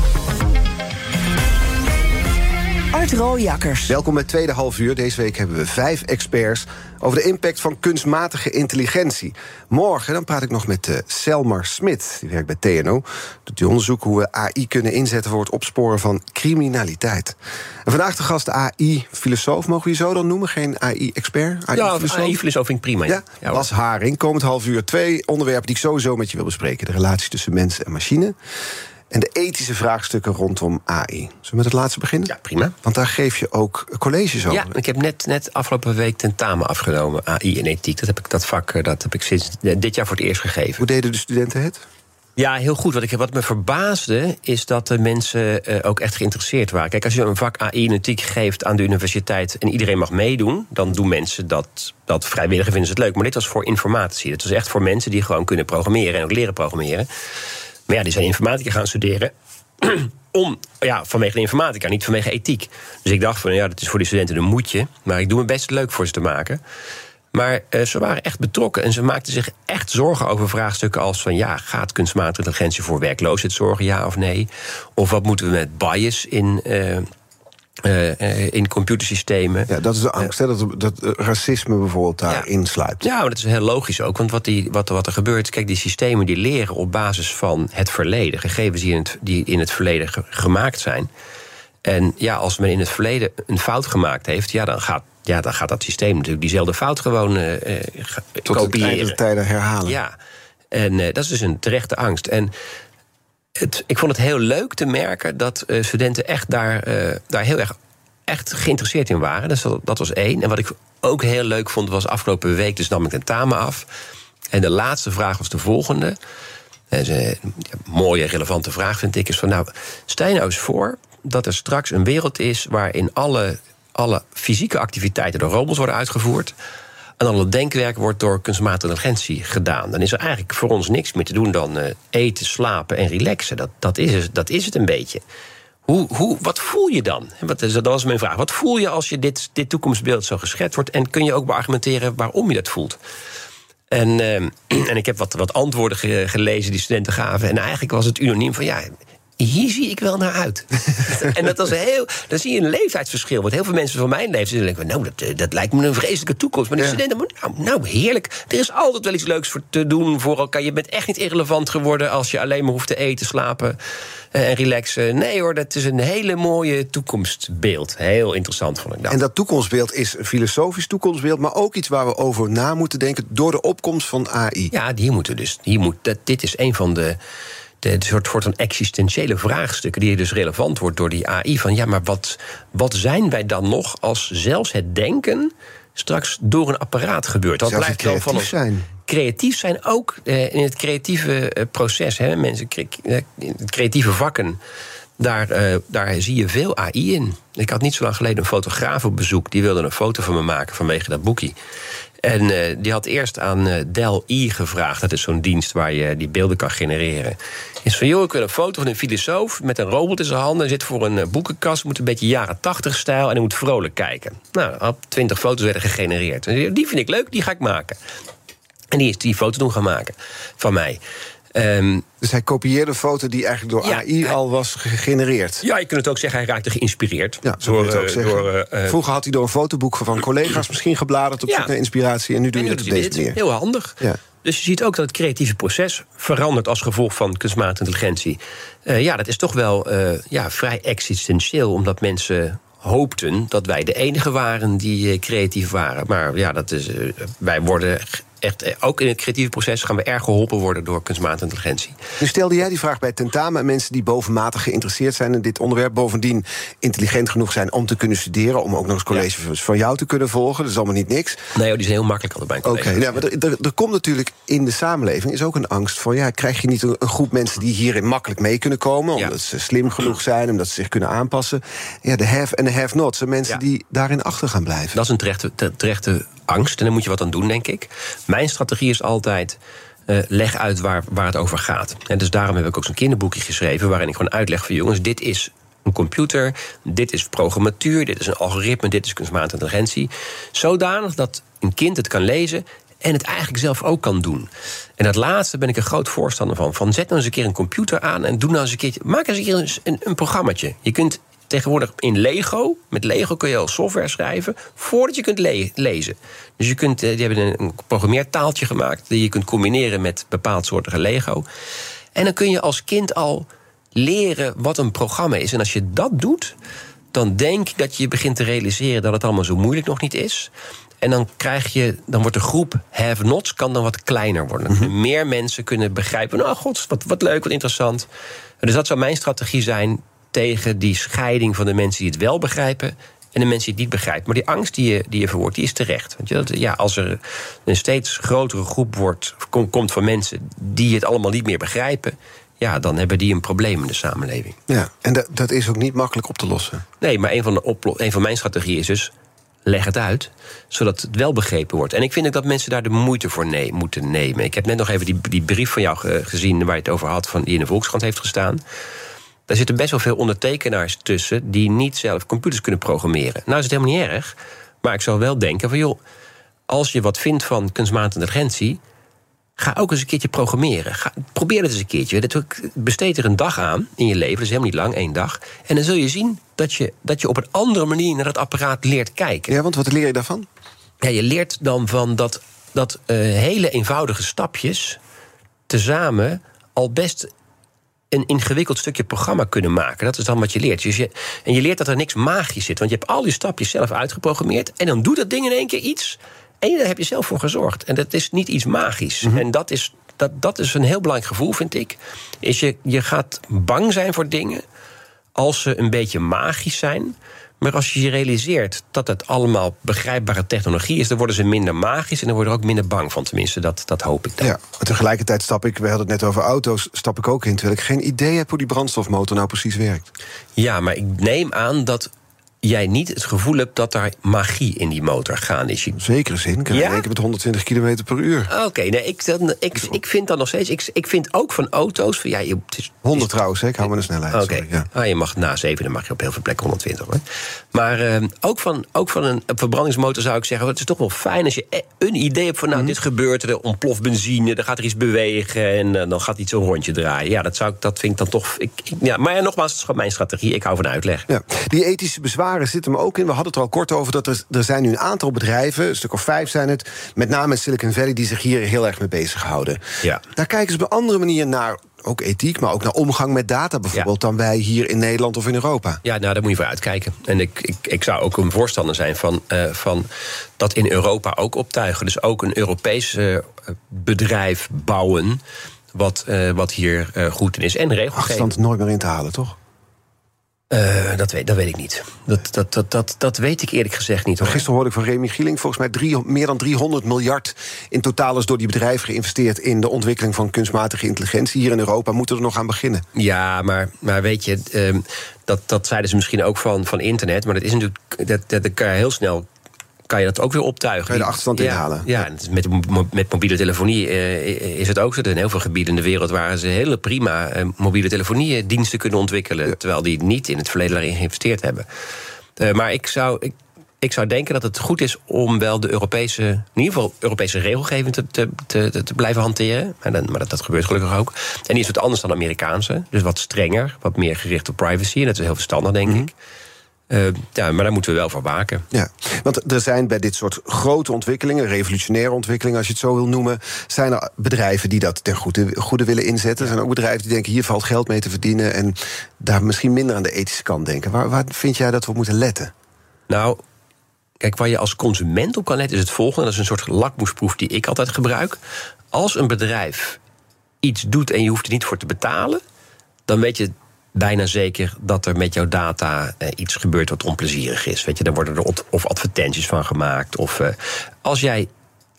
Art Rooijakkers. Welkom bij het tweede half uur. Deze week hebben we vijf experts over de impact van kunstmatige intelligentie. Morgen dan praat ik nog met uh, Selmar Smit. Die werkt bij TNO. Doet die onderzoek hoe we AI kunnen inzetten voor het opsporen van criminaliteit. En vandaag de gast AI-filosoof. Mogen we je zo dan noemen? Geen AI-expert? Ja, AI-filosoof vind ik prima. Ja, ja Bas Haring. Komend half uur twee onderwerpen die ik sowieso met je wil bespreken. De relatie tussen mens en machine. En de ethische vraagstukken rondom AI. Zullen we met het laatste beginnen? Ja, prima. Want daar geef je ook colleges over. Ja, ik heb net, net afgelopen week tentamen afgenomen, AI en ethiek. Dat, heb ik, dat vak dat heb ik sinds dit jaar voor het eerst gegeven. Hoe deden de studenten het? Ja, heel goed. Wat, ik, wat me verbaasde is dat de mensen uh, ook echt geïnteresseerd waren. Kijk, als je een vak AI en ethiek geeft aan de universiteit en iedereen mag meedoen, dan doen mensen dat, dat vrijwillig en vinden ze het leuk. Maar dit was voor informatie. Het was echt voor mensen die gewoon kunnen programmeren en ook leren programmeren. Maar ja, die zijn informatica gaan studeren. Om, ja, vanwege de informatica, niet vanwege ethiek. Dus ik dacht van, ja, dat is voor die studenten een moedje. Maar ik doe mijn best leuk voor ze te maken. Maar uh, ze waren echt betrokken en ze maakten zich echt zorgen over vraagstukken als van... ja, gaat kunstmatige intelligentie voor werkloosheid zorgen, ja of nee? Of wat moeten we met bias in... Uh, uh, in computersystemen. Ja, dat is de angst, hè? Dat, dat racisme bijvoorbeeld daarin ja. sluipt. Ja, maar dat is heel logisch ook. Want wat, die, wat, wat er gebeurt, kijk, die systemen die leren op basis van het verleden, gegevens die in het, die in het verleden ge gemaakt zijn. En ja, als men in het verleden een fout gemaakt heeft, ja, dan gaat, ja, dan gaat dat systeem natuurlijk diezelfde fout gewoon uh, Tot kopiëren. de tijden herhalen. Ja, en dat is dus een terechte angst. En het, ik vond het heel leuk te merken dat uh, studenten echt daar, uh, daar heel erg echt geïnteresseerd in waren. Dus dat, dat, was één. En wat ik ook heel leuk vond, was afgelopen week, dus nam ik tentamen af. En de laatste vraag was de volgende. Mooie, relevante vraag, vind ik. Is van, nou, stel nou eens voor dat er straks een wereld is waarin alle, alle fysieke activiteiten door robots worden uitgevoerd. En alle denkwerk wordt door kunstmatige intelligentie gedaan. Dan is er eigenlijk voor ons niks meer te doen dan uh, eten, slapen en relaxen. Dat, dat, is het, dat is het een beetje. hoe, hoe, wat voel je dan? Wat, dat was mijn vraag. Wat voel je als je dit, dit toekomstbeeld zo geschetst wordt? En kun je ook beargumenteren waarom je dat voelt? En, eh, en ik heb wat, wat antwoorden gelezen die studenten gaven. En eigenlijk was het unaniem van ja, hier zie ik wel naar uit. en dat was heel. Dan zie je een leeftijdsverschil. Want heel veel mensen van mijn leeftijd denken: Nou, dat, eh, dat lijkt me een vreselijke toekomst. Maar de studenten, nou, nou, heerlijk. Er is altijd wel iets leuks voor te doen voor elkaar. Je bent echt niet irrelevant geworden als je alleen maar hoeft te eten, slapen eh, en relaxen. Nee hoor, dat is een hele mooie toekomstbeeld. Heel interessant vond ik dat. En dat toekomstbeeld is een filosofisch toekomstbeeld, maar ook iets waar we over na moeten denken door de opkomst van AI. Ja, hier moeten dus. Hier moet, dat, dit is een van de de, soort, soort van existentiële vraagstukken die dus relevant wordt door die AI. Van ja, maar wat, wat zijn wij dan nog als zelfs het denken straks door een apparaat gebeurt? Dat zelfs blijft wel van ons. Zijn. Creatief zijn ook eh, in het creatieve eh, proces. Hè, mensen, eh, creatieve vakken. Daar, uh, daar zie je veel AI in. Ik had niet zo lang geleden een fotograaf op bezoek. Die wilde een foto van me maken vanwege dat boekje. En uh, die had eerst aan uh, Dell-E gevraagd. Dat is zo'n dienst waar je die beelden kan genereren. Is van, joh, ik wil een foto van een filosoof met een robot in zijn handen. Zit voor een uh, boekenkast, moet een beetje jaren tachtig stijl... en hij moet vrolijk kijken. Nou, twintig foto's werden gegenereerd. Die vind ik leuk, die ga ik maken. En die is die foto doen gaan maken van mij. Um, dus hij kopieerde een foto die eigenlijk door AI al was gegenereerd. Ja, je kunt het ook zeggen, hij raakte geïnspireerd. Ja, door, het ook zeggen. Door, uh, Vroeger had hij door een fotoboek van collega's misschien gebladerd op zoek naar inspiratie. En nu doe je het op deze manier. Heel handig. Ja. Dus je ziet ook dat het creatieve proces verandert als gevolg van kunstmatige intelligentie. Uh, ja, dat is toch wel uh, ja, vrij existentieel, omdat mensen hoopten dat wij de enige waren die creatief waren. Maar ja, dat is, wij worden echt, eh, ook in het creatieve proces gaan we erg geholpen worden door kunstmatige intelligentie. Nu stelde jij die vraag bij tentamen mensen die bovenmatig geïnteresseerd zijn in dit onderwerp, bovendien intelligent genoeg zijn om te kunnen studeren, om ook nog eens colleges van jou te kunnen volgen. Dat is allemaal niet niks. Nee, die zijn heel makkelijk altijd bij een Oké, ja, maar er, er, komt natuurlijk in de samenleving is ook een angst van ja, krijg je niet een, groep mensen die hierin makkelijk mee kunnen komen, omdat ze slim genoeg zijn, omdat ze zich kunnen aanpassen. Ja, de have en de have not zijn mensen die daarin achter gaan blijven. Dat is een terechte, terechte angst en daar moet je wat aan doen, denk ik. Mijn strategie is altijd. Uh, leg uit waar, waar het over gaat. En dus daarom heb ik ook zo'n kinderboekje geschreven. waarin ik gewoon uitleg van jongens: dit is een computer, dit is programmatuur, dit is een algoritme, dit is kunstmatige intelligentie. Zodanig dat een kind het kan lezen en het eigenlijk zelf ook kan doen. En dat laatste ben ik een groot voorstander van. Van zet nou eens een keer een computer aan en doe nou eens een keertje. Maak eens een keer een, een programmaatje. Je kunt tegenwoordig in Lego. Met Lego kun je al software schrijven voordat je kunt lezen. Dus je kunt, eh, die hebben een programmeertaaltje gemaakt die je kunt combineren met bepaald soortige Lego. En dan kun je als kind al leren wat een programma is. En als je dat doet, dan denk ik dat je begint te realiseren dat het allemaal zo moeilijk nog niet is. En dan krijg je, dan wordt de groep have-nots kan dan wat kleiner worden. Mhm. Meer mensen kunnen begrijpen. Nou, god, wat, wat leuk, wat interessant. Dus dat zou mijn strategie zijn tegen die scheiding van de mensen die het wel begrijpen en de mensen die het niet begrijpen. Maar die angst die je, die je verwoordt, die is terecht. Want je, ja, als er een steeds grotere groep wordt, komt van mensen die het allemaal niet meer begrijpen. Ja, dan hebben die een probleem in de samenleving. Ja, en dat, dat is ook niet makkelijk op te lossen. Nee, maar een van, de een van mijn strategieën is dus leg het uit, zodat het wel begrepen wordt. En ik vind ook dat mensen daar de moeite voor moeten nemen. Ik heb net nog even die, die brief van jou gezien waar je het over had, van, die in de Volkskrant heeft gestaan. Daar zitten best wel veel ondertekenaars tussen die niet zelf computers kunnen programmeren. Nou is het helemaal niet erg, maar ik zou wel denken van joh, als je wat vindt van kunstmatige intelligentie, ga ook eens een keertje programmeren. Ga, probeer het eens een keertje. Besteed er een dag aan in je leven, dat is helemaal niet lang, één dag. En dan zul je zien dat je, dat je op een andere manier naar dat apparaat leert kijken. Ja, want wat leer je daarvan? Ja, je leert dan van dat, dat uh, hele eenvoudige stapjes tezamen al best een ingewikkeld stukje programma kunnen maken. Dat is dan wat je leert. Dus je, en je leert dat er niks magisch zit. Want je hebt al die stapjes zelf uitgeprogrammeerd. En dan doet dat ding in één keer iets. En daar heb je zelf voor gezorgd. En dat is niet iets magisch. Mhm. En dat is, dat, dat is een heel belangrijk gevoel, vind ik. Is je, je gaat bang zijn voor dingen als ze een beetje magisch zijn. Maar als je je realiseert dat het allemaal begrijpbare technologie is, dan worden ze minder magisch en dan worden er ook minder bang van. Tenminste, dat, dat hoop ik dan. Ja, tegelijkertijd stap ik, we hadden het net over auto's, stap ik ook in terwijl ik geen idee heb hoe die brandstofmotor nou precies werkt. Ja, maar ik neem aan dat jij niet het gevoel hebt dat daar magie in die motor gaan is. Zekere zin. Kan Ja? keer met 120 km per uur. Oké, nee, ik, dan, ik, ik vind dan nog steeds. Ik, ik vind ook van auto's. Van, ja, je, het is, 100 trouwens, hè? ik hou me de snelheid. Oké, ja. ah, je mag na 7, dan mag je op heel veel plekken 120 hoor. Maar eh, ook, van, ook van een verbrandingsmotor zou ik zeggen: het is toch wel fijn als je e- een idee hebt van, Mhm. nou, dit gebeurt er, ontploft benzine, er gaat er iets bewegen en eh, dan gaat iets een rondje draaien. Ja, dat, zou ik, dat vind ik dan toch. Ik, ik- ja, maar ja, nogmaals, het is mijn strategie. Ik hou van uitleg. Ja. Die ethische bezwaren zitten hem ook in. We hadden het er al kort over dat er, er zijn nu een aantal bedrijven, een stuk of vijf zijn het, met name in Silicon Valley, die zich hier heel erg mee bezighouden. Ja. Daar kijken ze op een andere manier naar, ook ethiek, maar ook naar omgang met data bijvoorbeeld, dan wij hier in Nederland of in Europa. Ja, nou, daar moet je voor uitkijken. En ik, ik, ik zou ook een voorstander zijn van, eh, van dat in Europa ook optuigen. Dus ook een Europees eh, bedrijf bouwen. Wat, eh, wat hier goed in is. En regelgeving. Achterstand nooit meer in te halen, toch? Eh, dat, weet, dat weet ik niet. Dat, dat, dat, dat, dat weet ik eerlijk gezegd niet. Hoor. Gisteren hoorde ik van Remy Gieling, volgens mij drie, meer dan 300 miljard in totaal is door die bedrijven geïnvesteerd in de ontwikkeling van kunstmatige intelligentie. Hier in Europa moeten we er nog aan beginnen. Ja, maar, maar weet je, ehm, dat, dat zeiden ze misschien ook van, van internet. Maar dat is natuurlijk. Dat, dat, dat kan je heel snel. Kan je dat ook weer optuigen? Kan je de achterstand ja, inhalen? Ja, met, met mobiele telefonie eh, is het ook zo. Er zijn heel veel gebieden in de wereld waar ze hele prima eh, mobiele telefoniediensten kunnen ontwikkelen. Terwijl die niet in het verleden daarin geïnvesteerd hebben. Eh, maar ik zou. Ik, ik zou denken dat het goed is om wel de Europese, in ieder geval Europese regelgeving te, te, te, te blijven hanteren. Maar, dan, maar dat, dat gebeurt gelukkig ook. En die is wat anders dan de Amerikaanse. Dus wat strenger, wat meer gericht op privacy. En dat is heel verstandig, denk ik. Eh, ja, maar daar moeten we wel voor waken. Ja, want er zijn bij dit soort grote ontwikkelingen, revolutionaire ontwikkelingen, als je het zo wil noemen, zijn er bedrijven die dat ten goede, goede willen inzetten. Er zijn ook bedrijven die denken: hier valt geld mee te verdienen. en daar misschien minder aan de ethische kant denken. Waar, waar vind jij dat we op moeten letten? Nou, kijk, waar je als consument op kan letten is het volgende. Dat is een soort lakmoesproef die ik altijd gebruik. Als een bedrijf iets doet en je hoeft er niet voor te betalen... dan weet je bijna zeker dat er met jouw data eh, iets gebeurt wat onplezierig is. Weet je, dan worden er of advertenties van gemaakt. Of eh, als jij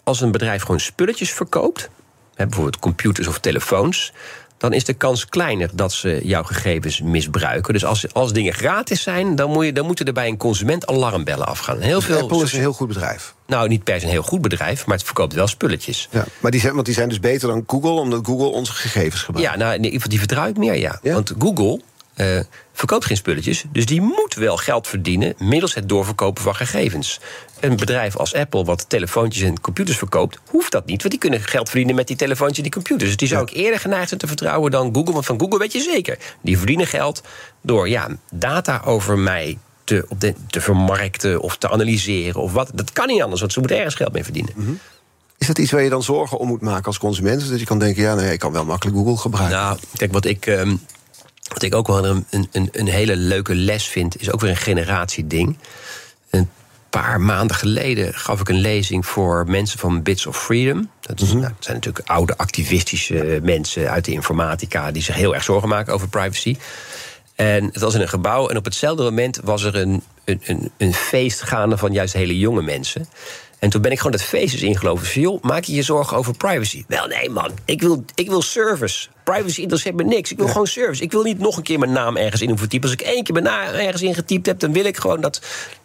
als een bedrijf gewoon spulletjes verkoopt, hè, bijvoorbeeld computers of telefoons, dan is de kans kleiner dat ze jouw gegevens misbruiken. Dus als, als dingen gratis zijn, dan, moet je, dan moeten er bij een consument alarmbellen afgaan. Heel veel, Apple is een heel goed bedrijf. Nou, niet per se een heel goed bedrijf, maar het verkoopt wel spulletjes. Ja, maar die zijn, want die zijn dus beter dan Google, omdat Google onze gegevens gebruikt. Ja, nou, nee, die vertrouw ik meer, ja. Ja? Want Google eh, verkoopt geen spulletjes, dus die moet wel geld verdienen middels het doorverkopen van gegevens. Een bedrijf als Apple, wat telefoontjes en computers verkoopt, hoeft dat niet, want die kunnen geld verdienen met die telefoontjes en die computers. Dus die zou ik eerder geneigd zijn te vertrouwen dan Google, want van Google weet je zeker, die verdienen geld door ja, data over mij te, op de, te vermarkten of te analyseren of wat. Dat kan niet anders, want ze moeten ergens geld mee verdienen. Is dat iets waar je dan zorgen om moet maken als consument? Dus dat je kan denken: ja, nee, ik kan wel makkelijk Google gebruiken. Nou, kijk, wat ik, ehm, wat ik ook wel een, een, een- hele leuke les vind, is ook weer een generatieding. Een paar maanden geleden gaf ik een lezing voor mensen van Bits of Freedom. Dat, is, nou, dat zijn natuurlijk oude activistische mensen uit de informatica die zich heel erg zorgen maken over privacy. En het was in een gebouw en op hetzelfde moment was er een, een, een, een feest gaande van juist hele jonge mensen. En toen ben ik gewoon dat feest eens ingelopen. Van, joh, maak je je zorgen over privacy? Wel, nee, man. Ik wil, ik wil service. Privacy interesseert me niks. Ik wil gewoon service. Ik wil niet nog een keer mijn naam ergens in hoeven typen. Als ik één keer mijn naam ergens ingetypt heb, dan wil ik gewoon dat.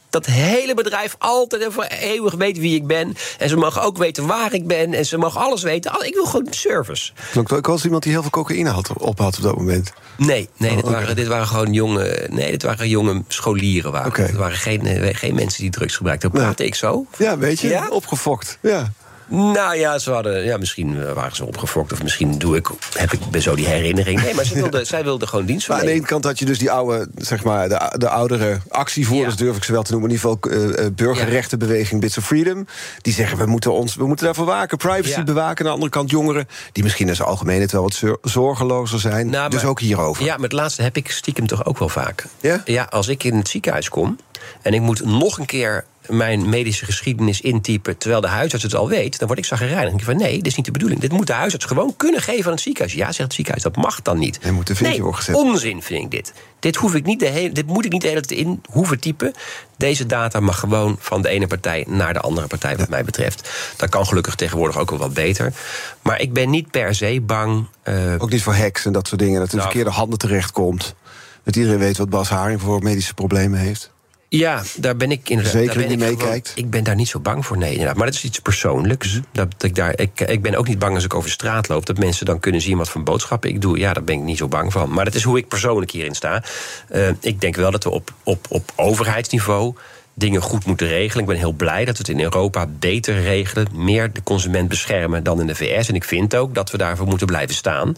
Dat hele bedrijf altijd en voor eeuwig weet wie ik ben. En ze mogen ook weten waar ik ben. En ze mogen alles weten. Ik wil gewoon service. Klonk ook als iemand die heel veel cocaïne had, op had op dat moment. Nee, nee dit, Oh, waren, dit waren gewoon jonge, nee, dit waren jonge scholieren. Waren. Het waren geen, eh, geen mensen die drugs gebruikten. Nee. praatte ik zo. Ja, weet je, Ja? opgefokt. Ja. Nou ja, ze hadden, ja, misschien eh, waren ze opgefokt. Of misschien doe ik, heb ik zo die herinnering. Nee, maar zij wilden, zij wilden gewoon dienst Maar aan de ene kant had je dus die oude, zeg maar, de, de oudere actievoerders, Ja. durf ik ze wel te noemen, in ieder geval eh, eh, burgerrechtenbeweging Bits of Freedom. Die zeggen we moeten, ons, we moeten daarvoor waken, privacy Ja. bewaken. Aan de andere kant jongeren, die misschien in zijn algemeenheid wel wat zor- zorgelozer zijn. Nou, dus maar- ook hierover. Ja, maar het laatste heb ik stiekem toch ook wel vaak. Ja? Ja, als ik in het ziekenhuis kom en ik moet nog een keer mijn medische geschiedenis intypen... terwijl de huisarts het al weet, dan word ik zagrijnig. Dan denk ik van, nee, dit is niet de bedoeling. Dit moet de huisarts gewoon kunnen geven aan het ziekenhuis. Ja, zegt het ziekenhuis, dat mag dan niet. Er moet vinkje nee, worden gezet. onzin vind ik dit. Dit, hoef ik niet de hele, dit moet ik niet de hele tijd in hoeven typen. Deze data mag gewoon van de ene partij naar de andere partij, wat mij betreft. Dat kan gelukkig tegenwoordig ook wel wat beter. Maar ik ben niet per se bang... eh, Ook niet voor hacks en dat soort dingen, dat in Nou, verkeerde handen terechtkomt. Dat iedereen weet wat Bas Haring voor medische problemen heeft. Ja, daar ben ik inderdaad. Zeker daar ben niet ik meekijkt? Ik ben daar niet zo bang voor, nee. Inderdaad. Maar dat is iets persoonlijks. Dat, ik, daar, ik, ik ben ook niet bang als ik over de straat loop... dat mensen dan kunnen zien wat voor boodschappen ik doe. Ja, daar ben ik niet zo bang van. Maar dat is hoe ik persoonlijk hierin sta. Eh, ik denk wel dat we op, op, op overheidsniveau dingen goed moeten regelen. Ik ben heel blij dat we het in Europa beter regelen... meer de consument beschermen dan in de VS. En ik vind ook dat we daarvoor moeten blijven staan.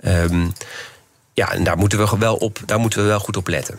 Ehm, ja, en daar moeten, we wel op, daar moeten we wel goed op letten.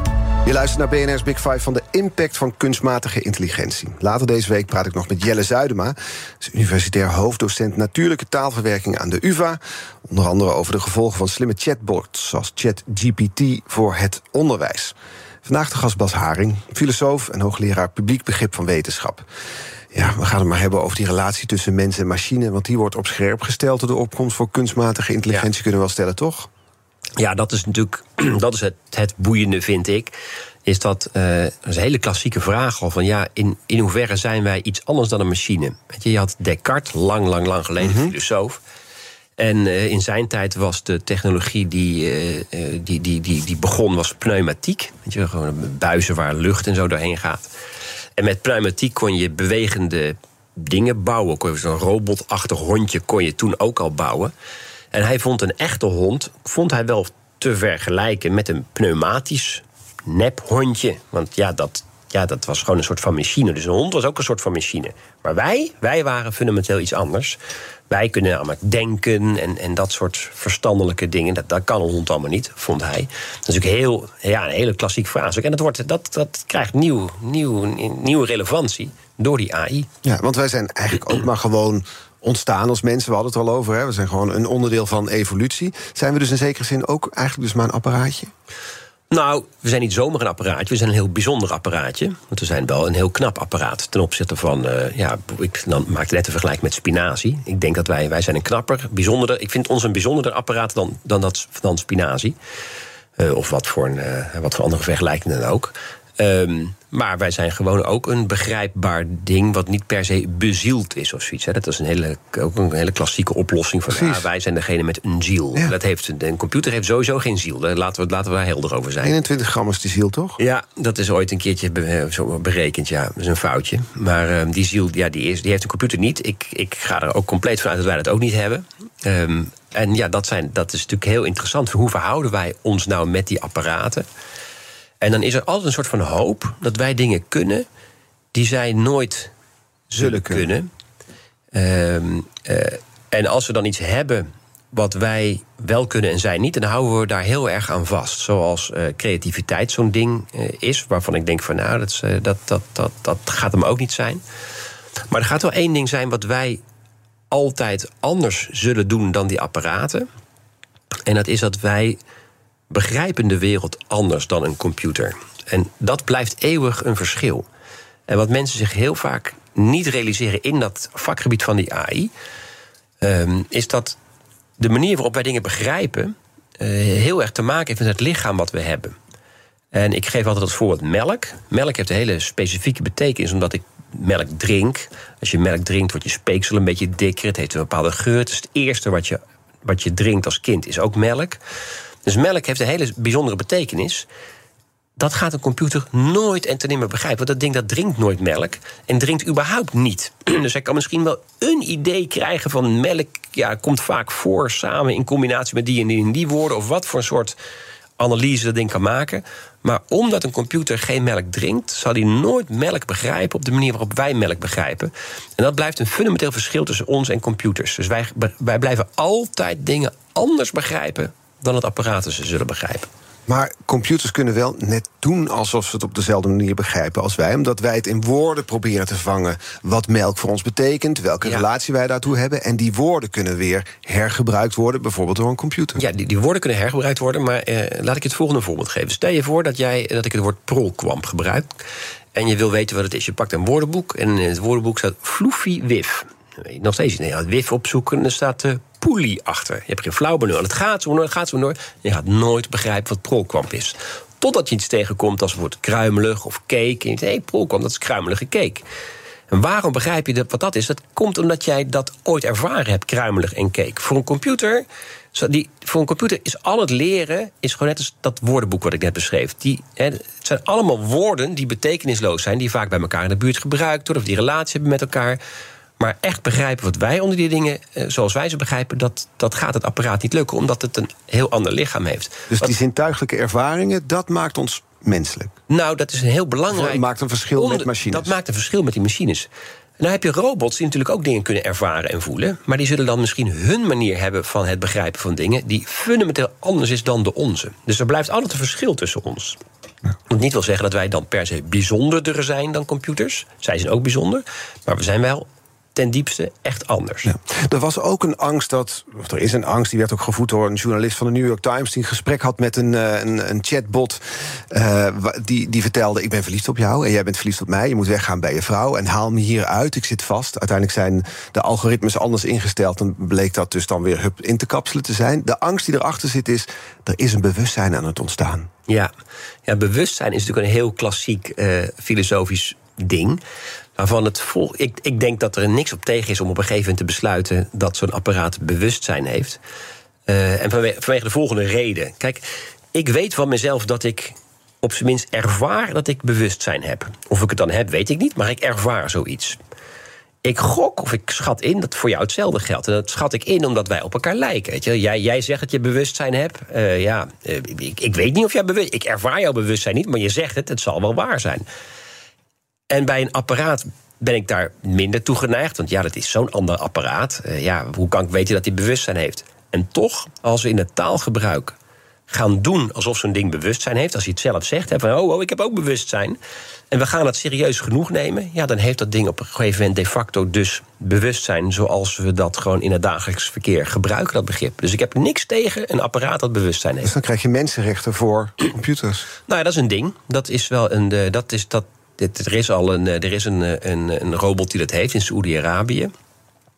Je luistert naar BNR's Big Five van de impact van kunstmatige intelligentie. Later deze week praat ik nog met Jelle Zuidema. Universitair hoofddocent natuurlijke taalverwerking aan de UvA. Onder andere over de gevolgen van slimme chatbots zoals ChatGPT voor het onderwijs. Vandaag de gast Bas Haring, filosoof en hoogleraar publiek begrip van wetenschap. Ja, we gaan het maar hebben over die relatie tussen mens en machine. Want die wordt op scherp gesteld door de opkomst voor kunstmatige intelligentie, kunnen we wel stellen, toch? Ja, dat is natuurlijk dat is het, het boeiende, vind ik. Is dat, eh, dat is een hele klassieke vraag al van ja, in, in hoeverre zijn wij iets anders dan een machine? Weet je, je had Descartes, lang, lang, lang geleden, filosoof. En eh, in zijn tijd was de technologie die, eh, die, die, die, die begon, was pneumatiek. Weet je, gewoon buizen waar lucht en zo doorheen gaat. En met pneumatiek kon je bewegende dingen bouwen. Kon je Zo'n robotachtig hondje kon je toen ook al bouwen. En hij vond een echte hond, vond hij wel te vergelijken met een pneumatisch nephondje. Want ja dat, ja, dat was gewoon een soort van machine. Dus een hond was ook een soort van machine. Maar wij, wij waren fundamenteel iets anders. Wij kunnen namelijk denken en, en dat soort verstandelijke dingen. Dat, dat kan een hond allemaal niet, vond hij. Dat is natuurlijk heel, ja, een hele klassiek vraagstuk. En dat, wordt, dat, dat krijgt nieuw, nieuw, nieuwe relevantie door die AI. Ja, want wij zijn eigenlijk ook maar gewoon ontstaan als mensen. We hadden het al over. Hè? We zijn gewoon een onderdeel van evolutie. Zijn we dus in zekere zin ook eigenlijk dus maar een apparaatje? Nou, we zijn niet zomaar een apparaatje. We zijn een heel bijzonder apparaatje. Want we zijn wel een heel knap apparaat. Ten opzichte van, eh, ja, ik dan maakte net een vergelijk met spinazie. Ik denk dat wij, wij zijn een knapper, bijzonderder. Ik vind ons een bijzonderder apparaat dan, dan, dat, dan spinazie. Eh, of wat voor, een, eh, wat voor andere vergelijkingen dan ook. Ehm, maar wij zijn gewoon ook een begrijpbaar ding... wat niet per se bezield is of zoiets. Hè. Dat is een hele, ook een hele klassieke oplossing van... Precies. ah, wij zijn degene met een ziel. Ja. Dat heeft, een computer heeft sowieso geen ziel. Daar laten we, laten we daar helder over zijn. 21 gram is die ziel, toch? Ja, dat is ooit een keertje eh, zo berekend, ja. Dat is een foutje. Maar ehm, die ziel, ja, die, is, die heeft een computer niet. Ik, ik ga er ook compleet vanuit dat wij dat ook niet hebben. Ehm, en ja, dat, zijn, dat is natuurlijk heel interessant. Hoe verhouden wij ons nou met die apparaten? En dan is er altijd een soort van hoop dat wij dingen kunnen... die zij nooit zullen kunnen. Ehm, eh, en als we dan iets hebben wat wij wel kunnen en zij niet, dan houden we daar heel erg aan vast. Zoals eh, creativiteit zo'n ding eh, is, waarvan ik denk van nou, dat, is, dat, dat, dat, dat gaat hem ook niet zijn. Maar er gaat wel één ding zijn wat wij altijd anders zullen doen dan die apparaten. En dat is dat wij begrijpen de wereld anders dan een computer. En dat blijft eeuwig een verschil. En wat mensen zich heel vaak niet realiseren in dat vakgebied van die AI, ehm, is dat de manier waarop wij dingen begrijpen eh, heel erg te maken heeft met het lichaam wat we hebben. En ik geef altijd als voorbeeld melk. Melk heeft een hele specifieke betekenis, omdat ik melk drink. Als je melk drinkt, wordt je speeksel een beetje dikker. Het heeft een bepaalde geur. Het het eerste wat je, wat je drinkt als kind, is ook melk. Dus melk heeft een hele bijzondere betekenis. Dat gaat een computer nooit en ten nimmer begrijpen. Want dat ding dat drinkt nooit melk en drinkt überhaupt niet. Dus hij kan misschien wel een idee krijgen van melk. Ja, komt vaak voor samen in combinatie met die en die en die woorden. Of wat voor een soort analyse dat ding kan maken. Maar omdat een computer geen melk drinkt, zal hij nooit melk begrijpen op de manier waarop wij melk begrijpen. En dat blijft een fundamenteel verschil tussen ons en computers. Dus wij, wij blijven altijd dingen anders begrijpen dan het apparaat ze zullen begrijpen. Maar computers kunnen wel net doen alsof ze het op dezelfde manier begrijpen als wij. Omdat wij het in woorden proberen te vangen wat melk voor ons betekent, welke Ja. relatie wij daartoe hebben. En die woorden kunnen weer hergebruikt worden, bijvoorbeeld door een computer. Ja, die, die woorden kunnen hergebruikt worden, maar eh, laat ik je het volgende voorbeeld geven. Stel je voor dat, jij, dat ik het woord prolkwamp gebruik. En je wil weten wat het is. Je pakt een woordenboek en in het woordenboek staat floefie wif. Dan Nog steeds niet. Gaat wif opzoeken en er staat de poelie achter. Je hebt geen flauw benul. En het gaat zo door, het gaat zo door. Je gaat nooit begrijpen wat prolkwamp is. Totdat je iets tegenkomt als bijvoorbeeld kruimelig of cake. En je denkt, hé, hey, prolkwamp, dat is kruimelige cake. En waarom begrijp je dat, wat dat is? Dat komt omdat jij dat ooit ervaren hebt, kruimelig en cake. Voor een computer, die, voor een computer is al het leren is gewoon net als dat woordenboek wat ik net beschreef. Die, hè, het zijn allemaal woorden die betekenisloos zijn, die vaak bij elkaar in de buurt gebruikt worden, of die relatie hebben met elkaar. Maar echt begrijpen wat wij onder die dingen, eh, zoals wij ze begrijpen, dat, dat gaat het apparaat niet lukken, omdat het een heel ander lichaam heeft. Dus Wat- die zintuigelijke ervaringen, dat maakt ons menselijk. nou, dat is een heel belangrijk. Of maakt een verschil met machines. Dat maakt een verschil met die machines. Nou heb je robots die natuurlijk ook dingen kunnen ervaren en voelen. Maar die zullen dan misschien hun manier hebben van het begrijpen van dingen. die fundamenteel anders is dan de onze. Dus er blijft altijd een verschil tussen ons. Wat niet wil zeggen dat wij dan per se bijzonderder zijn dan computers. Zij zijn ook bijzonder. Maar we zijn wel ten diepste echt anders. Ja. Er was ook een angst dat, of er is een angst, die werd ook gevoed door een journalist van de New York Times, die een gesprek had met een, eh, een, een chatbot. eh, die, die vertelde: Ik ben verliefd op jou en jij bent verliefd op mij. Je moet weggaan bij je vrouw en haal me hier uit. Ik zit vast. Uiteindelijk zijn de algoritmes anders ingesteld en bleek dat dus dan weer hup in te kapselen te zijn. De angst die erachter zit is: er is een bewustzijn aan het ontstaan. Ja. ja, bewustzijn is natuurlijk een heel klassiek eh, filosofisch ding. Waarvan het vol. Ik, ik denk dat er niks op tegen is om op een gegeven moment te besluiten dat zo'n apparaat bewustzijn heeft. Eh, en vanwege, de volgende reden. Kijk, ik weet van mezelf dat ik op zijn minst ervaar dat ik bewustzijn heb. Of ik het dan heb, weet ik niet, maar ik ervaar zoiets. Ik gok of ik schat in dat voor jou hetzelfde geldt. En dat schat ik in omdat wij op elkaar lijken. Weet je? Jij, jij zegt dat je bewustzijn hebt. Eh, ja, eh, ik, ik weet niet of jij bewust... Ik ervaar jouw bewustzijn niet, maar je zegt het. Het zal wel waar zijn. En bij een apparaat ben ik daar minder toe geneigd. Want ja, dat is zo'n ander apparaat. Eh, ja, hoe kan ik weten dat hij bewustzijn heeft? En toch, als we in het taalgebruik gaan doen alsof zo'n ding bewustzijn heeft... als hij het zelf zegt, hè, van oh, oh, ik heb ook bewustzijn... en we gaan het serieus genoeg nemen... ja, dan heeft dat ding op een gegeven moment de facto dus bewustzijn... zoals we dat gewoon in het dagelijks verkeer gebruiken, dat begrip. Dus ik heb niks tegen een apparaat dat bewustzijn heeft. Dus dan krijg je mensenrechten voor computers. Nou ja, dat is een ding. Dat is wel een. eh, Dat is dat. Dit- Er is al een, eh, er is een, eh, een, een robot die dat heeft in Saoedi-Arabië.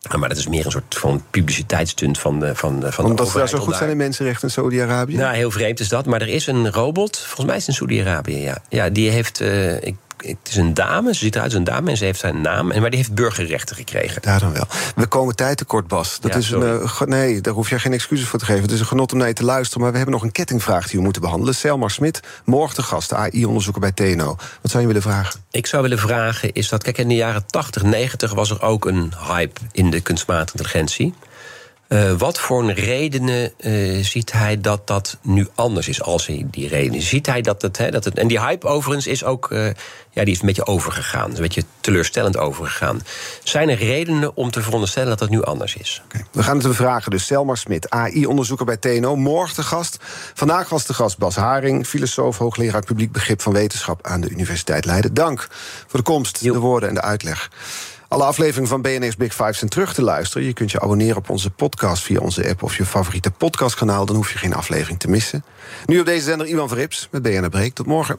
Ah, Maar dat is meer een soort van publiciteitsstunt van de, van, de- van de Omdat ze daar zo goed zijn in mensenrechten in Saudi-Arabië. Nou, heel vreemd is dat. Maar er is een robot, volgens mij is het in Saoedi-Arabië, ja. Ja, die heeft. eh, ik, het is een dame, ze ziet eruit als een dame en ze heeft zijn naam. En, maar die heeft burgerrechten gekregen. Daar dan wel. We komen tijd tekort, Bas. Dat Ja, is een, eh, nee, daar hoef je geen excuses voor te geven. Het is een genot om naar je te luisteren. Maar we hebben nog een kettingvraag die we moeten behandelen. Selmar Smit, morgen de gast, AI-onderzoeker bij TNO. Wat zou je willen vragen? Ik zou willen vragen, is dat... Kijk, in de jaren 80, 90 was er ook een hype in de kunstmatige intelligentie. Eh, wat voor redenen eh, ziet hij dat dat nu anders is als hij die redenen? Ziet hij dat het, dat het... En die hype overigens is ook... eh, ja, die is een beetje overgegaan. Een beetje teleurstellend overgegaan. Zijn er redenen om te veronderstellen dat het nu anders is? We gaan het bevragen. Dus Selmar Smit, AI-onderzoeker bij TNO. Morgen de gast. Vandaag was de gast Bas Haring, filosoof, hoogleraar publiek begrip van wetenschap aan de Universiteit Leiden. Dank voor de komst, Jo. de woorden en de uitleg. Alle afleveringen van BNR's Big Five zijn terug te luisteren. Je kunt je abonneren op onze podcast via onze app of je favoriete podcastkanaal. Dan hoef je geen aflevering te missen. Nu op deze zender Iwan Verrips met BNR Breek. Tot morgen.